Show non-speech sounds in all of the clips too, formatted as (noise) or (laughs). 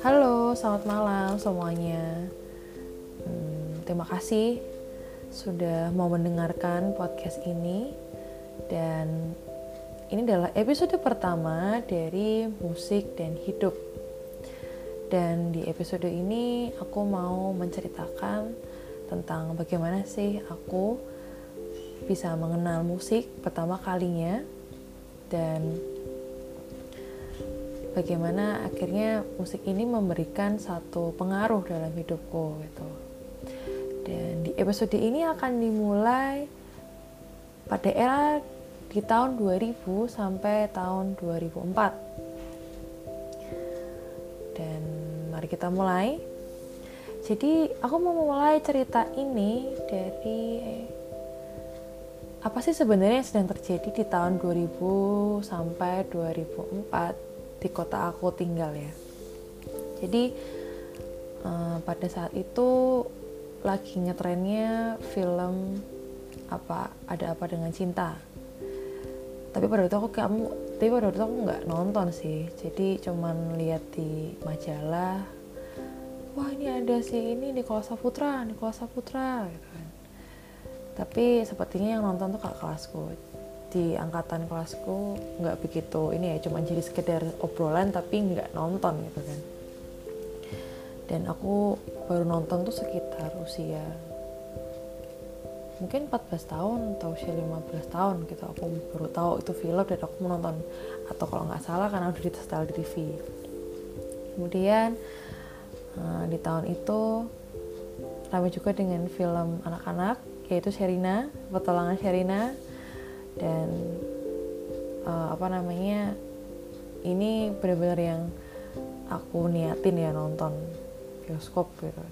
Halo, selamat malam semuanya. Hmm, terima kasih sudah mau mendengarkan podcast ini dan ini adalah episode pertama dari musik dan hidup. Dan di episode ini aku mau menceritakan tentang bagaimana sih aku bisa mengenal musik pertama kalinya dan bagaimana akhirnya musik ini memberikan satu pengaruh dalam hidupku gitu. Dan di episode ini akan dimulai pada era di tahun 2000 sampai tahun 2004. Dan mari kita mulai. Jadi aku mau mulai cerita ini dari apa sih sebenarnya yang sedang terjadi di tahun 2000 sampai 2004 di kota aku tinggal ya. Jadi uh, pada saat itu lagi ngetrennya film apa ada apa dengan cinta. Tapi pada waktu aku kamu, tapi pada waktu aku nggak nonton sih. Jadi cuman lihat di majalah. Wah ini ada sih ini di Kolasa Putra, di Kolasa Putra gitu kan. Tapi sepertinya yang nonton tuh kakak kelasku. Di angkatan kelasku nggak begitu ini ya cuma jadi sekedar obrolan tapi nggak nonton gitu kan. Dan aku baru nonton tuh sekitar usia mungkin 14 tahun atau usia 15 tahun gitu. Aku baru tahu itu film dan aku menonton atau kalau nggak salah karena udah disetel di TV kemudian eh, di tahun itu ramai juga dengan film anak-anak yaitu Sherina petualangan Sherina. Dan uh, apa namanya ini benar-benar yang aku niatin ya nonton bioskop gitu.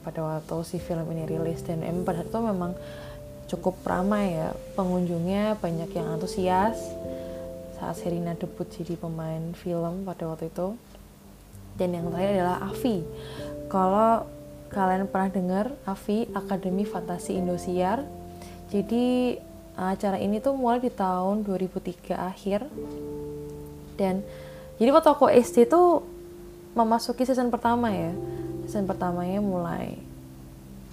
Pada waktu si film ini rilis dan emang pada itu memang cukup ramai ya. Pengunjungnya banyak yang antusias saat Serina debut jadi pemain film pada waktu itu. Dan yang terakhir adalah Avi. Kalau kalian pernah dengar Avi Akademi Fantasi Indosiar? Jadi acara ini tuh mulai di tahun 2003 akhir. Dan jadi waktu aku SD tuh memasuki season pertama ya. Season pertamanya mulai.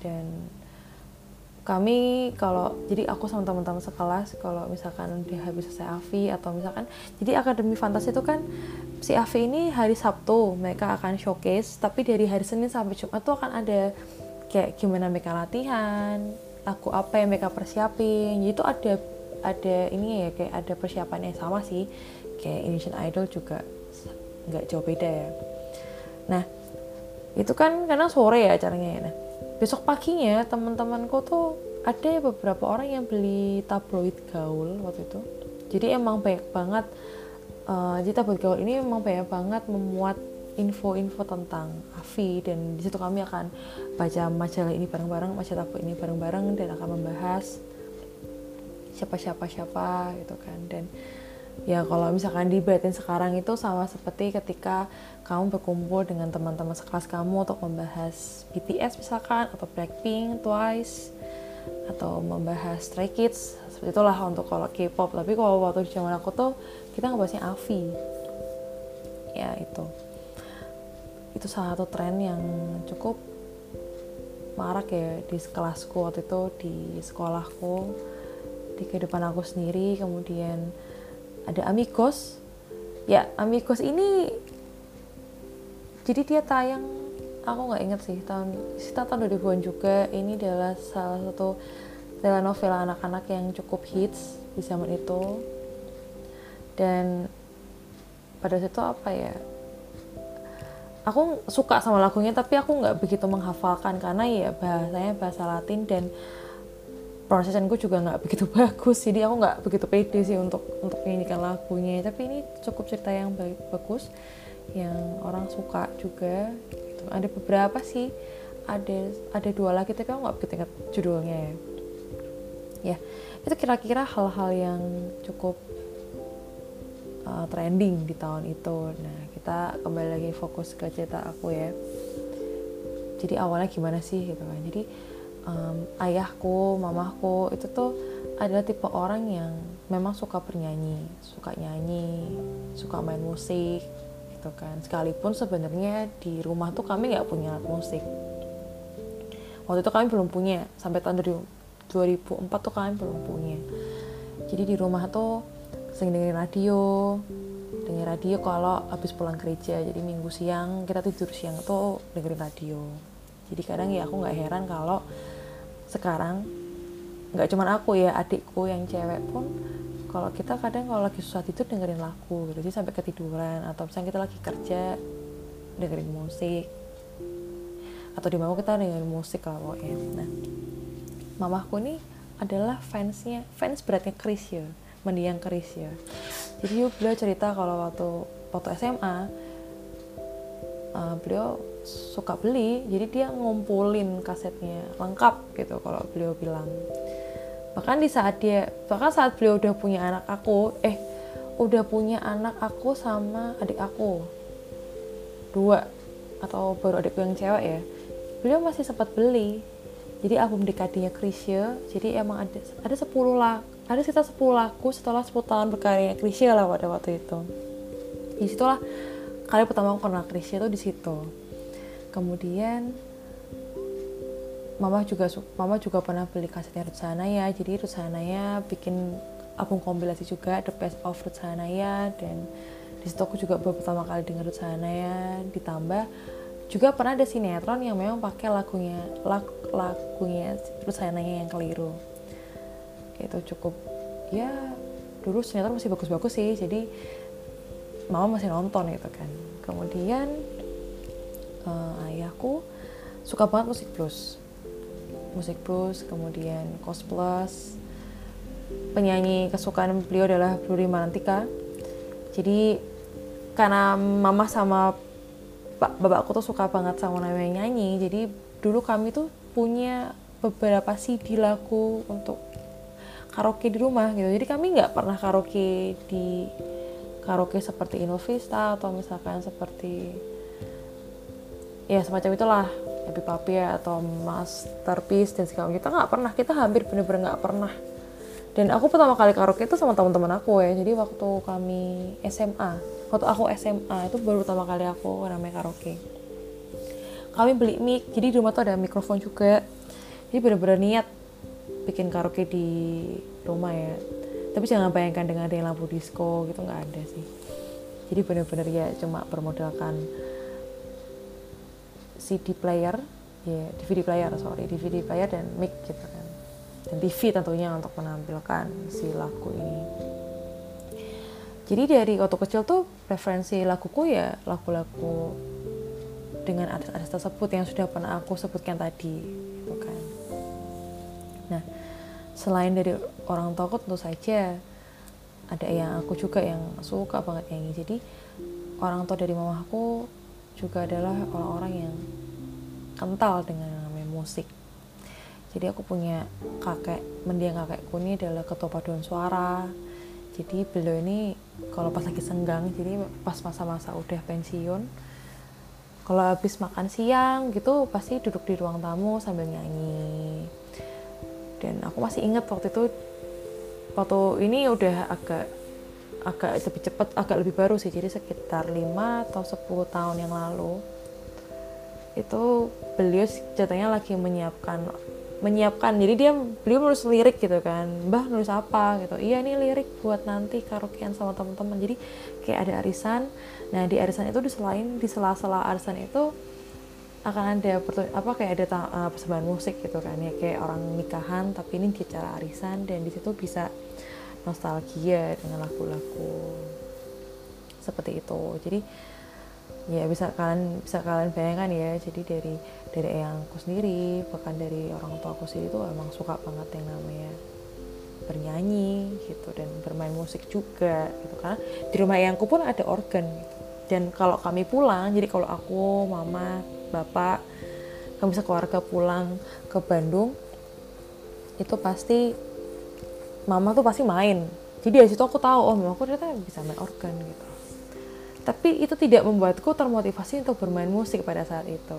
Dan kami kalau jadi aku sama teman-teman sekelas kalau misalkan udah habis selesai AVI atau misalkan jadi akademi fantasi itu kan si AVI ini hari Sabtu mereka akan showcase tapi dari hari Senin sampai Jumat tuh akan ada kayak gimana mereka latihan lagu apa yang mereka persiapin. Jadi itu ada ada ini ya kayak ada persiapan yang sama sih. Kayak Indonesian Idol juga nggak jauh beda ya. Nah itu kan karena sore ya acaranya ya. Nah besok paginya teman-temanku tuh ada beberapa orang yang beli tabloid gaul waktu itu. Jadi emang banyak banget uh, jadi tabloid gaul ini emang banyak banget memuat info-info tentang Avi dan di situ kami akan baca majalah ini bareng-bareng, baca tabloid ini bareng-bareng dan akan membahas siapa-siapa siapa gitu kan. Dan ya kalau misalkan diberatin sekarang itu sama seperti ketika kamu berkumpul dengan teman-teman sekelas kamu untuk membahas BTS misalkan atau Blackpink, Twice atau membahas Stray Kids seperti itulah untuk kalau K-pop. Tapi kalau waktu di zaman aku tuh kita ngebahasnya Avi ya itu. Itu salah satu tren yang cukup marak ya di kelasku waktu itu di sekolahku di kehidupan aku sendiri. Kemudian ada Amigos. Ya Amigos ini jadi dia tayang aku nggak inget sih tahun sekitar tahun 2000-an juga. Ini adalah salah satu telenovela anak-anak yang cukup hits di zaman itu. Dan pada situ apa ya? Aku suka sama lagunya tapi aku nggak begitu menghafalkan karena ya bahasanya bahasa Latin dan pronunciationku juga nggak begitu (laughs) bagus jadi aku nggak begitu pede sih untuk untuk menyanyikan lagunya tapi ini cukup cerita yang baik bagus yang orang suka juga gitu. ada beberapa sih ada ada dua lagi tapi aku nggak begitu ingat judulnya ya ya itu kira-kira hal-hal yang cukup uh, trending di tahun itu. Nah, kita kembali lagi fokus ke cerita aku ya. Jadi awalnya gimana sih gitu kan? Jadi um, ayahku, mamaku itu tuh adalah tipe orang yang memang suka bernyanyi suka nyanyi suka main musik gitu kan. Sekalipun sebenarnya di rumah tuh kami nggak punya alat musik. Waktu itu kami belum punya sampai tahun 2004 tuh kami belum punya. Jadi di rumah tuh sering dengerin radio dengerin radio kalau habis pulang gereja. Jadi minggu siang kita tidur siang tuh dengerin radio. Jadi kadang ya aku nggak heran kalau sekarang nggak cuma aku ya adikku yang cewek pun kalau kita kadang kalau lagi susah tidur dengerin lagu gitu. Sih sampai ketiduran atau misalnya kita lagi kerja dengerin musik. Atau di mana kita dengerin musik lah pokoknya. Nah mamaku nih adalah fansnya fans beratnya Chris ya mendiang Chris ya. Jadi yuk beliau cerita kalau waktu waktu SMA uh, eh, beliau suka beli jadi dia ngumpulin kasetnya lengkap gitu kalau beliau bilang. Bahkan di saat dia bahkan saat beliau udah punya anak aku eh udah punya anak aku sama adik aku. Dua atau baru adikku yang cewek ya. Beliau masih sempat beli. Jadi album dekadinya Krisya jadi emang ada ada 10 lah ada sekitar 10 lagu setelah 10 tahun berkarya Krisya lah pada waktu itu. Di situlah kali pertama aku kenal Krisya tuh di situ kemudian mama juga mama juga pernah beli kasetnya Ruth Sanaya jadi Ruth Sanaya bikin album kompilasi juga The Best of Ruth Sanaya dan di situ aku juga baru pertama kali dengar Ruth Sanaya ditambah. Juga pernah ada sinetron yang memang pakai lagunya lag, lagunya nanya yang keliru. Itu cukup. Ya dulu sinetron masih bagus-bagus sih. Jadi mama masih nonton gitu kan. Kemudian uh, ayahku suka banget musik blues. Musik blues kemudian cos plus. Penyanyi kesukaan beliau adalah Blue Mantika jadi karena mama sama bapakku tuh suka banget sama namanya nyanyi jadi dulu kami tuh punya beberapa CD lagu untuk karaoke di rumah gitu. Jadi kami nggak pernah karaoke di karaoke seperti Innovista atau misalkan seperti ya semacam itulah. Happy Papi ya, atau Masterpiece dan segala kita nggak pernah. Kita hampir bener-bener nggak pernah. Dan aku pertama kali karaoke itu sama teman-teman aku ya. Jadi waktu kami SMA waktu aku SMA itu baru pertama kali aku namanya karaoke. Kami beli mic. Jadi di rumah tuh ada mikrofon juga. Jadi bener-bener niat bikin karaoke di rumah ya. Tapi jangan bayangkan dengan ada lampu disco gitu nggak ada sih. Jadi bener-bener ya cuma bermodalkan CD player ya DVD player sorry DVD player dan mic gitu kan. Dan TV tentunya untuk menampilkan si lagu ini. Jadi dari waktu kecil tuh preferensi laguku ya lagu-lagu dengan artis-artis tersebut yang sudah pernah aku sebutkan tadi gitu kan. Nah selain dari orang tua tentu saja ada yang aku juga yang suka banget nyanyi. Jadi orang tua dari mamaku juga adalah orang-orang yang kental dengan namanya musik. Jadi aku punya kakek mendiang kakekku ini adalah ketua paduan suara. Jadi beliau ini kalau pas lagi senggang jadi pas masa-masa udah pensiun kalau habis makan siang gitu pasti duduk di ruang tamu sambil nyanyi. Dan aku masih ingat waktu itu waktu ini udah agak agak lebih cepat agak lebih baru sih. Jadi sekitar 5 atau 10 tahun yang lalu itu beliau ceritanya lagi menyiapkan menyiapkan. Jadi dia beliau nulis lirik gitu kan. Mbah nulis apa? gitu. Iya ini lirik buat nanti karaokean sama teman-teman. Jadi kayak ada arisan. Nah di arisan itu di selain di sela-sela arisan itu akan ada apa kayak ada uh, persembahan musik gitu kan ya. Kayak orang nikahan tapi ini di cara arisan dan di situ bisa nostalgia dengan lagu-lagu seperti itu jadi ya bisa kalian bisa kalian bayangkan ya jadi dari dari eyangku sendiri bahkan dari orang tua aku sendiri itu emang suka banget yang namanya bernyanyi gitu dan bermain musik juga gitu karena di rumah eyangku pun ada organ gitu. dan kalau kami pulang jadi kalau aku mama bapak kami bisa keluarga pulang ke Bandung itu pasti mama tuh pasti main. Jadi dari situ aku tahu oh mamaku ternyata bisa main organ gitu. Tapi itu tidak membuatku termotivasi untuk bermain musik pada saat itu.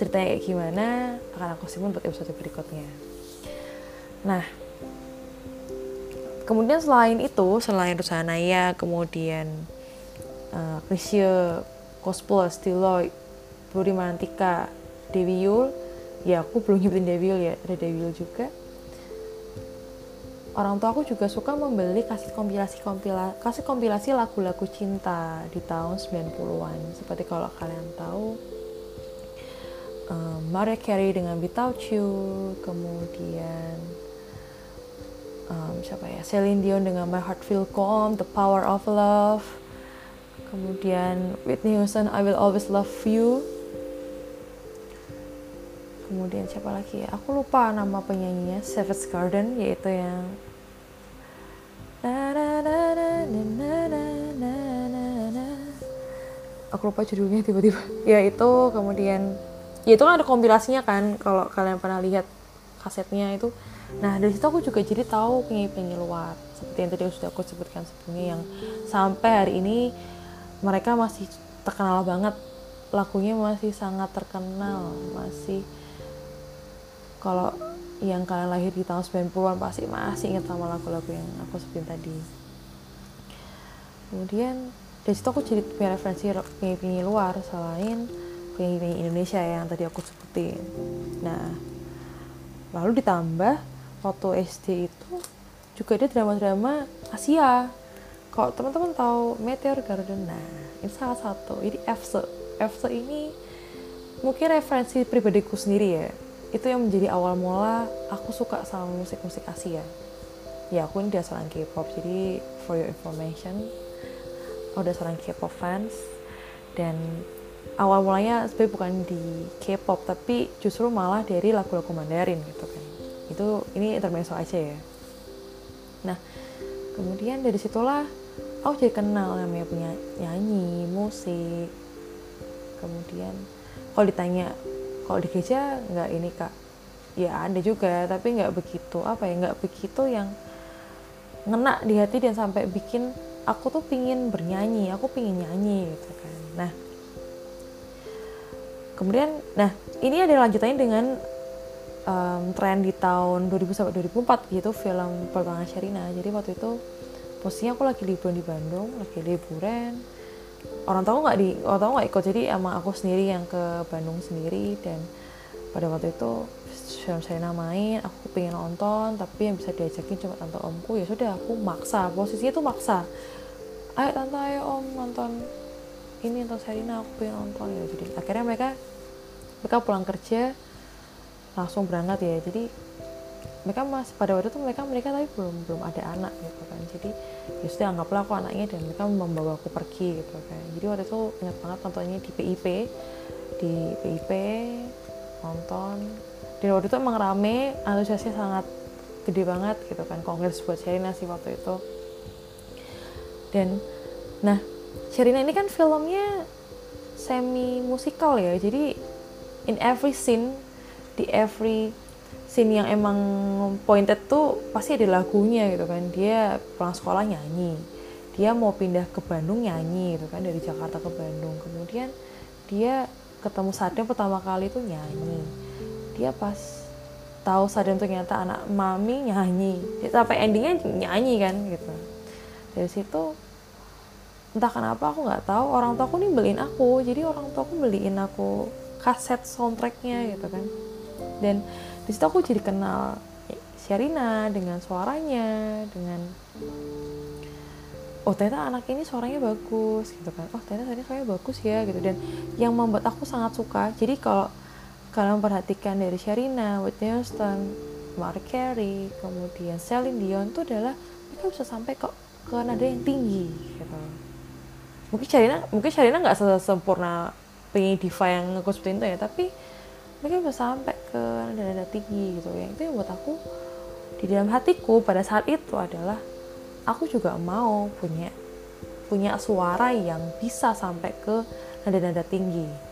Ceritanya kayak gimana akan aku simpan untuk episode berikutnya. Nah kemudian selain itu selain Rusanaya kemudian uh, Krisya Cosplay Stiloy Budi Mantika Dewi Yul ya aku belum nyebutin Dewi Yul ya ada Dewi Yul juga orang tua aku juga suka membeli kasih kompilasi kompilasi kasih kompilasi lagu-lagu cinta di tahun 90-an seperti kalau kalian tahu um, Mariah Carey dengan Without You kemudian um, siapa ya Celine Dion dengan My Heart Feel Calm The Power of Love kemudian Whitney Houston I Will Always Love You. Kemudian siapa lagi ya? Aku lupa nama penyanyinya Savage Garden yaitu yang aku lupa judulnya tiba-tiba. Ya itu kemudian ya itu kan ada kompilasinya kan kalau kalian pernah lihat kasetnya itu. Nah dari situ aku juga jadi tahu penyanyi-penyanyi luar. Seperti yang tadi sudah aku sebutkan sebelumnya yang sampai hari ini mereka masih terkenal banget. Lagunya masih sangat terkenal masih kalau yang kalian lahir di tahun 90-an pasti masih ingat sama lagu-lagu yang aku sebutin tadi. Kemudian dari situ aku jadi punya referensi penyanyi-penyanyi luar selain penyanyi-penyanyi Indonesia yang tadi aku sebutin. Nah lalu ditambah waktu SD itu juga ada drama-drama Asia. Kalau teman-teman tahu Meteor Garden? Nah ini salah satu. Ini EFSE EFSE ini mungkin referensi pribadiku sendiri ya. Itu yang menjadi awal mula aku suka sama musik-musik Asia. Ya aku ini seorang K-pop jadi for your information udah seorang K-pop fans. Dan awal mulanya sebenarnya bukan di K-pop tapi justru malah dari lagu-lagu Mandarin gitu kan. Itu ini intermezzo aja ya. Nah kemudian dari situlah aku jadi kenal namanya punya nyanyi musik. Kemudian kalau ditanya kalau di gereja nggak ini kak? Ya ada juga tapi nggak begitu apa ya nggak begitu yang ngena di hati dan sampai bikin aku tuh pingin bernyanyi aku pingin nyanyi gitu kan. Nah kemudian nah ini ada lanjutannya dengan um, tren di tahun 2000 sampai 2004 gitu film perkembangan Sherina. Jadi waktu itu posisinya aku lagi liburan di Bandung lagi liburan. Orang tahu nggak di orang tahu nggak ikut? Jadi emang aku sendiri yang ke Bandung sendiri dan pada waktu itu film saya main aku pengen nonton tapi yang bisa diajakin cuma tante omku ya sudah aku maksa posisinya tuh maksa. Ayo tante ayo om nonton ini nonton Serina aku pengen nonton ya. Jadi akhirnya mereka mereka pulang kerja langsung berangkat ya. Jadi mereka mas pada waktu itu mereka mereka tapi belum belum ada anak gitu kan. Jadi ya sudah anggaplah aku anaknya dan mereka membawa aku pergi gitu kan. Jadi waktu itu ingat banget nontonnya di PIP di PIP nonton dan waktu itu emang rame antusiasnya sangat gede banget gitu kan. Kongres buat Sherina sih waktu itu. Dan nah Sherina ini kan filmnya semi musikal ya. Jadi in every scene di every scene yang emang pointed tuh pasti ada lagunya gitu kan. Dia pulang sekolah nyanyi. Dia mau pindah ke Bandung nyanyi gitu kan dari Jakarta ke Bandung. Kemudian dia ketemu Sadam pertama kali tuh nyanyi dia pas tahu Sadam ternyata anak mami nyanyi. Sampai endingnya nyanyi kan gitu. Dari situ entah kenapa aku nggak tahu orang tua aku nih beliin aku. Jadi orang tua aku beliin aku kaset soundtracknya gitu kan. Dan di situ aku jadi kenal Sherina dengan suaranya dengan oh ternyata anak ini suaranya bagus gitu kan. Oh ternyata suaranya bagus ya gitu. Dan yang membuat aku sangat suka jadi kalau kalian perhatikan dari Sherina, Whitney Houston, Mariah Carey, kemudian Celine Dion itu adalah mereka bisa sampai ke ke nada yang tinggi gitu. Mungkin Sherina mungkin Sherina nggak sempurna penyanyi diva yang aku sebutin itu ya tapi mereka bisa sampai ke nada-nada tinggi gitu ya. Itu yang buat aku di dalam hatiku pada saat itu adalah aku juga mau punya punya suara yang bisa sampai ke nada-nada tinggi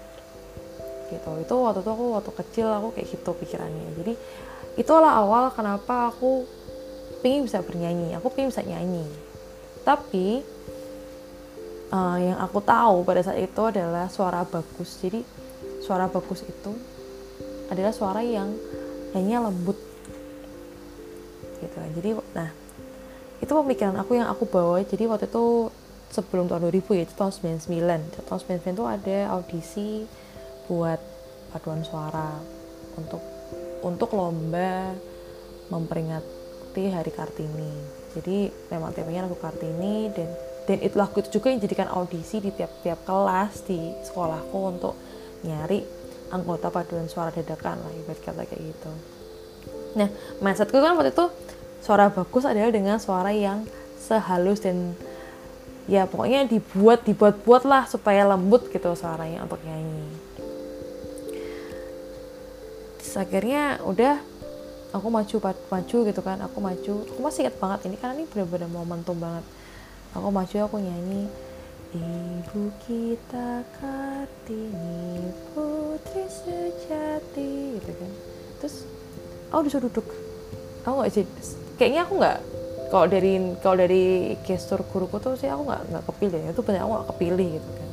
gitu. Itu waktu itu aku waktu kecil aku kayak gitu pikirannya. Jadi itulah awal kenapa aku pingin bisa bernyanyi. Aku pingin bisa nyanyi. Tapi uh, yang aku tahu pada saat itu adalah suara bagus. Jadi suara bagus itu adalah suara yang hanya lembut. Gitu. Jadi nah itu pemikiran aku yang aku bawa. Jadi waktu itu sebelum tahun 2000 ya itu tahun 99 tahun 99 itu ada audisi buat paduan suara untuk untuk lomba memperingati Hari Kartini. Jadi memang temanya lagu Kartini dan dan itu lagu itu juga yang jadikan audisi di tiap-tiap kelas di sekolahku untuk nyari anggota paduan suara dadakan lah ibarat kata kayak gitu. Nah mindsetku kan waktu itu suara bagus adalah dengan suara yang sehalus dan ya pokoknya dibuat dibuat buat lah supaya lembut gitu suaranya untuk nyanyi Akhirnya udah aku maju maju gitu kan aku maju. Aku masih ingat banget ini karena ini benar-benar momentum banget. Aku maju aku nyanyi Ibu kita Kartini putri sejati gitu kan. Terus aku disuruh duduk. Aku nggak sih kayaknya aku nggak kalau dari kalau dari gestur guruku tuh sih aku nggak nggak kepilih itu banyak aku nggak kepilih gitu kan.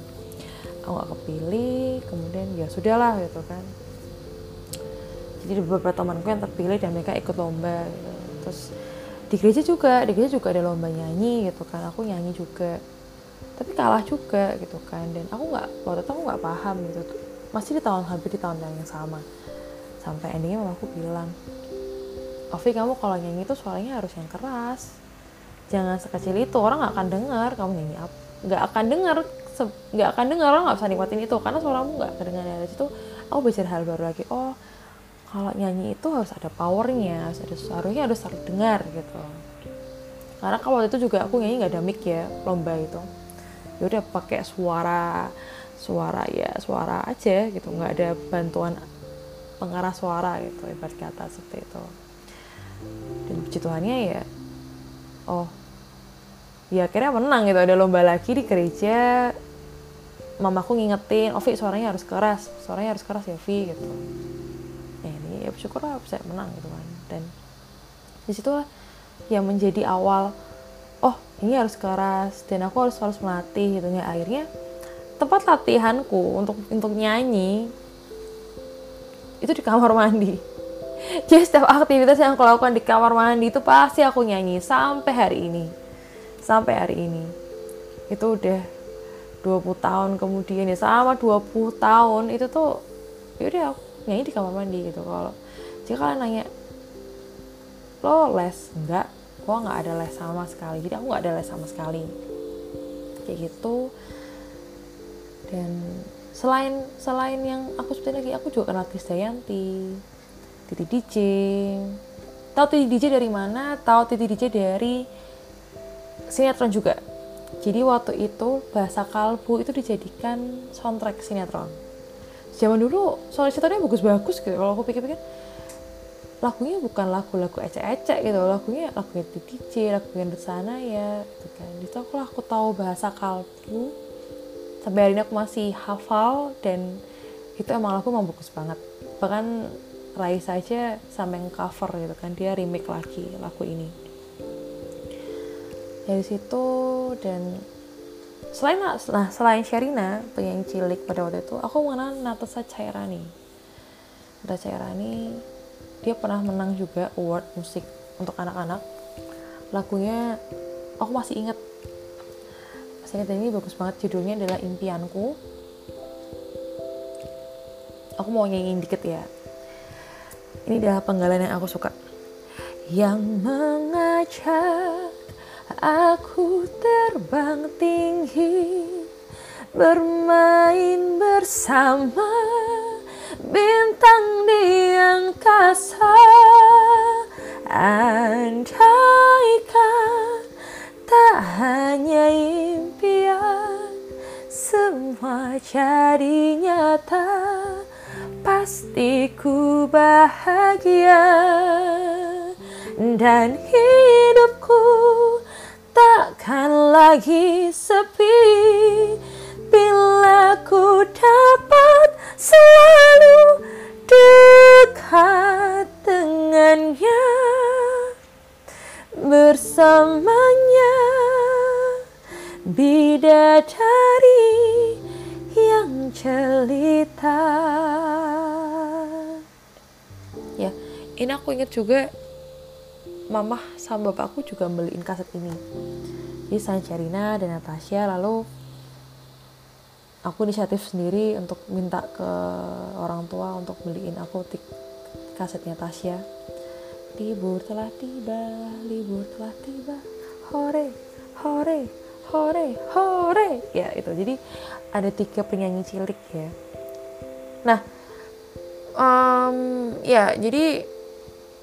Aku nggak kepilih kemudian ya sudahlah gitu kan jadi beberapa temanku yang terpilih dan mereka ikut lomba gitu. terus di gereja juga di gereja juga ada lomba nyanyi gitu kan. Aku nyanyi juga. Tapi kalah juga gitu kan. Dan aku nggak waktu itu aku nggak paham gitu. Masih di tahun hampir di tahun yang sama. Sampai endingnya mama aku bilang Ovi kamu kalau nyanyi itu suaranya harus yang keras. Jangan sekecil itu orang nggak akan dengar kamu nyanyi apa nggak akan dengar nggak akan dengar orang nggak bisa nikmatin itu. Karena suaramu nggak kedengaran. Dari situ aku belajar hal baru lagi. Oh kalau nyanyi itu harus ada powernya harus ada suaranya harus terdengar gitu. Karena kalau waktu itu juga aku nyanyi nggak ada mic ya lomba itu. Ya udah pakai suara suara ya suara aja gitu. Nggak ada bantuan pengarah suara gitu ibarat kata seperti itu. Dan puji Tuhannya ya oh ya akhirnya menang gitu. Ada lomba lagi di gereja mamaku ngingetin Ovi suaranya harus keras suaranya harus keras ya Vi gitu bersyukur lah bisa menang gitu kan. Dan di situlah yang menjadi awal oh ini harus keras dan aku harus harus melatih gitu ya. Akhirnya tempat latihanku untuk untuk nyanyi itu di kamar mandi. (laughs) Jadi setiap aktivitas yang aku lakukan di kamar mandi itu pasti aku nyanyi sampai hari ini. Sampai hari ini. Itu udah 20 tahun kemudian ya. Sama 20 tahun itu tuh yaudah aku nyanyi di kamar mandi gitu. Kalau jika kalian nanya lo les? Enggak gue nggak ada les sama sekali. Jadi aku nggak ada les sama sekali. Kayak gitu. Dan selain selain yang aku sebutin lagi aku juga kenal Krisdayanti Titi DJ tahu Titi DJ dari mana? Tahu Titi DJ dari sinetron juga. Jadi waktu itu bahasa kalbu itu dijadikan soundtrack sinetron. Zaman dulu soal sinetronnya bagus-bagus gitu kalau aku pikir-pikir lagunya bukan lagu-lagu ecek-ecek gitu lagunya lagu yang DJ lagu yang sana ya gitu kan. Itu aku aku tahu bahasa kalbu sampai hari ini aku masih hafal dan itu emang lagu emang bagus banget. Bahkan Rai saja sampai cover gitu kan dia remake lagi lagu ini. Dari situ dan selain nah selain Sherina penyanyi cilik pada waktu itu aku mengenal Natasha Cairani Natasha Cairani dia pernah menang juga award musik untuk anak-anak. Lagunya aku masih inget masih inget ini bagus banget. Judulnya adalah impianku. Aku mau nyanyiin dikit ya. Ini adalah penggalan yang aku suka. Yang mengajak aku terbang tinggi bermain bersama bintang di angkasa juga mamah sama bapakku juga beliin kaset ini. Jadi saya Sherina dan Natasha lalu aku inisiatif sendiri untuk minta ke orang tua untuk beliin aku tik kasetnya Tasya libur telah tiba libur telah tiba. Hore hore hore hore. Ya itu. Jadi ada tiga penyanyi cilik ya. Nah um, ya jadi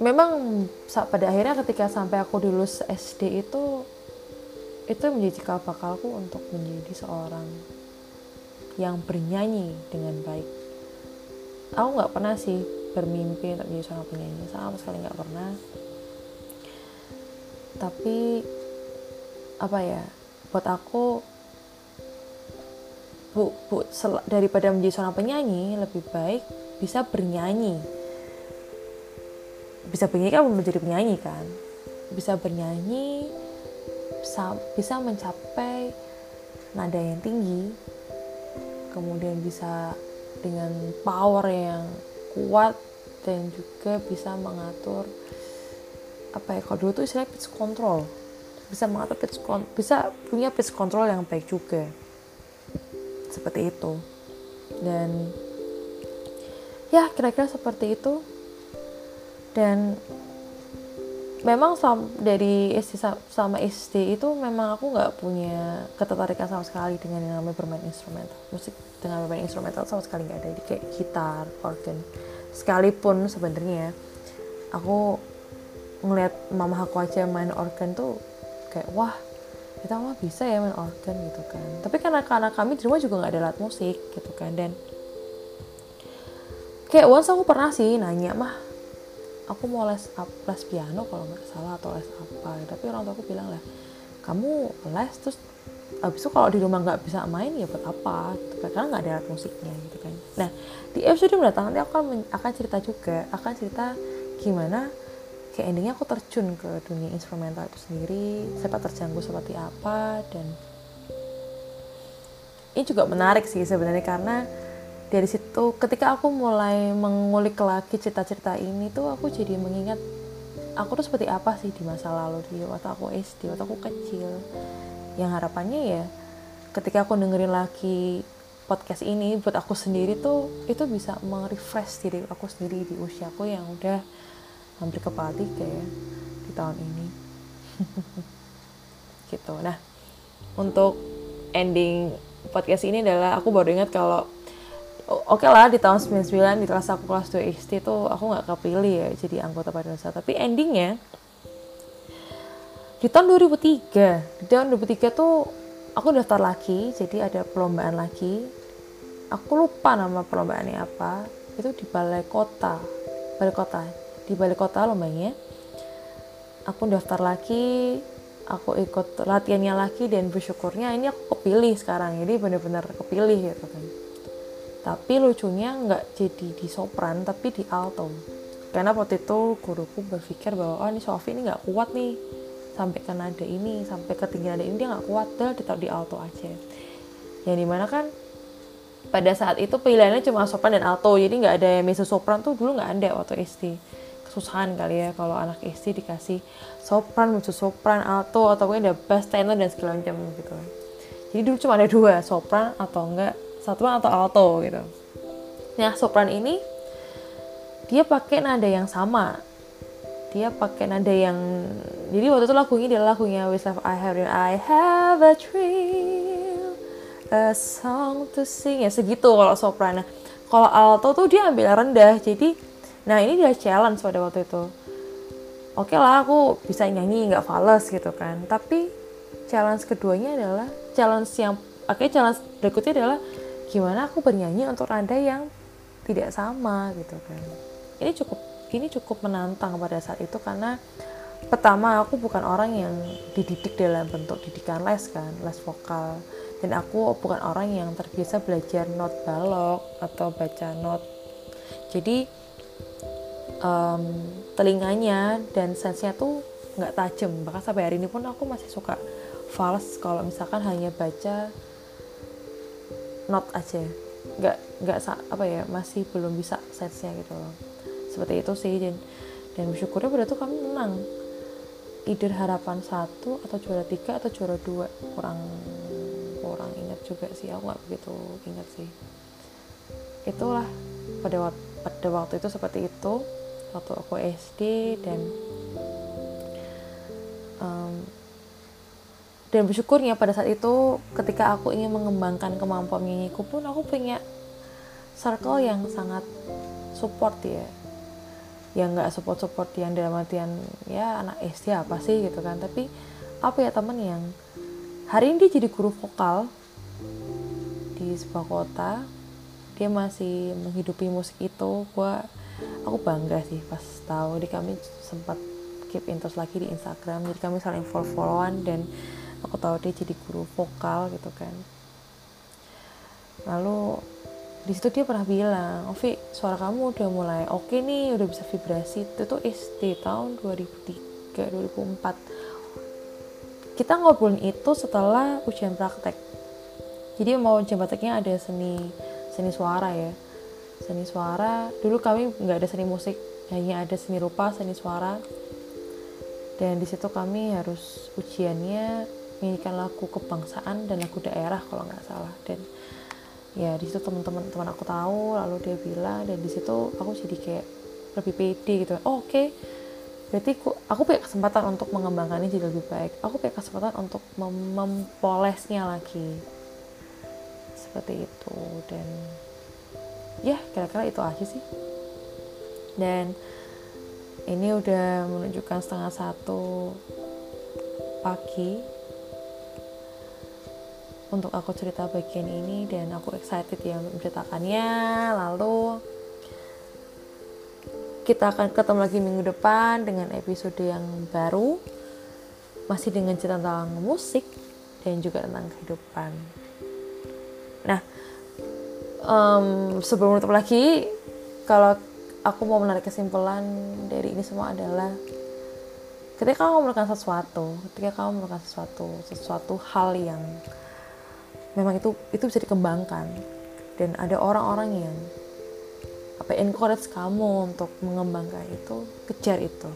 memang pada akhirnya ketika sampai aku lulus SD itu itu menjadi cikal bakalku untuk menjadi seorang yang bernyanyi dengan baik. Aku nggak pernah sih bermimpi untuk menjadi seorang penyanyi sama sekali nggak pernah. Tapi apa ya buat aku bu, bu daripada menjadi seorang penyanyi lebih baik bisa bernyanyi bisa bernyanyi kan menjadi penyanyi kan. Bisa bernyanyi bisa, bisa mencapai nada yang tinggi. Kemudian bisa dengan power yang kuat dan juga bisa mengatur apa ya kalau dulu tuh istilah pitch control. Bisa mengatur pitch con bisa punya pitch control yang baik juga. Seperti itu. Dan ya kira-kira seperti itu dan memang sama, dari SD sama SD itu memang aku nggak punya ketertarikan sama sekali dengan yang namanya bermain instrumental. Musik dengan bermain instrumental sama sekali nggak ada. Jadi kayak gitar organ. Sekalipun sebenarnya aku ngelihat mama aku aja main organ tuh kayak wah kita mah bisa ya main organ gitu kan. Tapi karena karena kami di rumah juga nggak ada alat musik gitu kan. Dan kayak once aku pernah sih nanya mah aku mau les les piano kalau nggak salah atau les apa. Tapi orang tua aku bilang lah kamu les terus abis itu kalau di rumah nggak bisa main ya buat apa? Gitu karena nggak ada alat musiknya gitu kan. Nah di episode mendatang nanti aku akan cerita juga akan cerita gimana kayak endingnya aku terjun ke dunia instrumental itu sendiri sepak terjangku seperti apa dan ini juga menarik sih sebenarnya karena dari situ ketika aku mulai mengulik lagi cerita-cerita ini tuh aku jadi mengingat aku tuh seperti apa sih di masa lalu di waktu aku SD waktu aku kecil. Yang harapannya ya ketika aku dengerin lagi podcast ini buat aku sendiri tuh itu bisa merefresh diri aku sendiri di usiaku yang udah hampir kepala tiga ya di tahun ini. (laughs) Gitu. Nah untuk ending podcast ini adalah aku baru ingat kalau oke okay lah di tahun 99 di kelas aku kelas 2 SD tuh aku nggak kepilih ya jadi anggota Padunusa tapi endingnya di tahun 2003 di tahun 2003 tuh aku daftar lagi jadi ada perlombaan lagi. Aku lupa nama perlombaannya apa itu di balai kota balai kota di balai kota lombanya aku daftar lagi aku ikut latihannya lagi dan bersyukurnya ini aku kepilih sekarang jadi bener-bener kepilih gitu kan tapi lucunya nggak jadi di sopran tapi di alto karena waktu itu guruku berpikir bahwa oh ini Sofi ini nggak kuat nih. Sampai ke nada ini sampai ke tinggi nada ini dia nggak kuat. Dah ditaruh di alto aja. Yang di mana kan pada saat itu pilihannya cuma sopran dan alto. Jadi nggak ada mezzo sopran tuh dulu nggak ada waktu SD kesusahan kali ya kalau anak SD dikasih sopran mezzo sopran alto atau mungkin ada bass tenor dan segala macam gitu. Jadi dulu cuma ada dua sopran atau enggak satuan atau alto gitu. Nah sopran ini dia pakai nada yang sama. Dia pakai nada yang jadi waktu itu lagunya dia lagunya I Have I Have a Dream a song to sing ya segitu kalau sopran. Nah, kalau alto tuh dia ambil rendah jadi nah ini dia challenge pada waktu itu. Oke okay lah aku bisa nyanyi nggak fals gitu kan tapi challenge keduanya adalah challenge yang akhirnya challenge berikutnya adalah gimana aku bernyanyi untuk nada yang tidak sama gitu kan? Ini cukup ini cukup menantang pada saat itu karena pertama aku bukan orang yang dididik dalam bentuk didikan les kan les vokal. Dan aku bukan orang yang terbiasa belajar not balok atau baca not. Jadi um, telinganya dan sensenya tuh nggak tajam. Bahkan sampai hari ini pun aku masih suka fals kalau misalkan hanya baca not aja. Nggak nggak apa ya masih belum bisa sensenya gitu loh. Seperti itu sih dan dan bersyukurnya pada tuh kami menang. Either harapan satu atau juara tiga atau juara dua. Kurang kurang ingat juga sih aku nggak begitu ingat sih. Itulah pada pada waktu itu seperti itu. Waktu aku SD dan um, dan bersyukurnya pada saat itu ketika aku ingin mengembangkan kemampuan nyanyiku pun aku punya circle yang sangat support ya. Yang nggak support support yang dalam artian ya anak SD apa sih gitu kan. Tapi apa ya temen yang hari ini dia jadi guru vokal di sebuah kota. Dia masih menghidupi musik itu. Gue aku bangga sih pas tahu. Di kami sempat keep interest lagi di Instagram. Jadi kami saling follow followan dan aku tahu dia jadi guru vokal gitu kan lalu di situ dia pernah bilang, Ovi suara kamu udah mulai oke okay nih, udah bisa vibrasi. Itu tuh SD tahun 2003, 2004. Kita ngobrolin itu setelah ujian praktek. Jadi mau ujian prakteknya ada seni seni suara ya. Seni suara, dulu kami nggak ada seni musik, hanya ada seni rupa, seni suara. Dan di situ kami harus ujiannya menyanyikan lagu kebangsaan dan lagu daerah kalau nggak salah. Dan ya di situ teman-teman teman aku tahu lalu dia bilang dan di situ aku jadi kayak lebih pede gitu. Oh, oke. Okay. berarti aku, aku punya kesempatan untuk mengembangkannya jadi lebih baik. Aku punya kesempatan untuk mem mempolesnya lagi. Seperti itu. Dan ya kira-kira itu aja sih. Dan ini udah menunjukkan setengah satu pagi untuk aku cerita bagian ini dan aku excited ya menceritakannya. Lalu kita akan ketemu lagi minggu depan dengan episode yang baru masih dengan cerita tentang musik dan juga tentang kehidupan. Nah um, sebelum menutup lagi kalau aku mau menarik kesimpulan dari ini semua adalah ketika kamu melakukan sesuatu ketika kamu melakukan sesuatu sesuatu hal yang memang itu itu bisa dikembangkan. Dan ada orang-orang yang apa encourage kamu untuk mengembangkan itu kejar itu.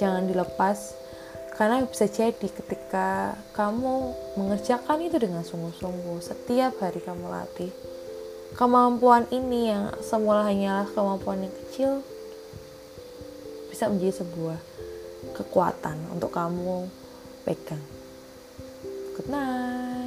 Jangan dilepas. Karena bisa jadi ketika kamu mengerjakan itu dengan sungguh-sungguh setiap hari kamu latih kemampuan ini yang semula hanyalah kemampuan yang kecil bisa menjadi sebuah kekuatan untuk kamu pegang. Good night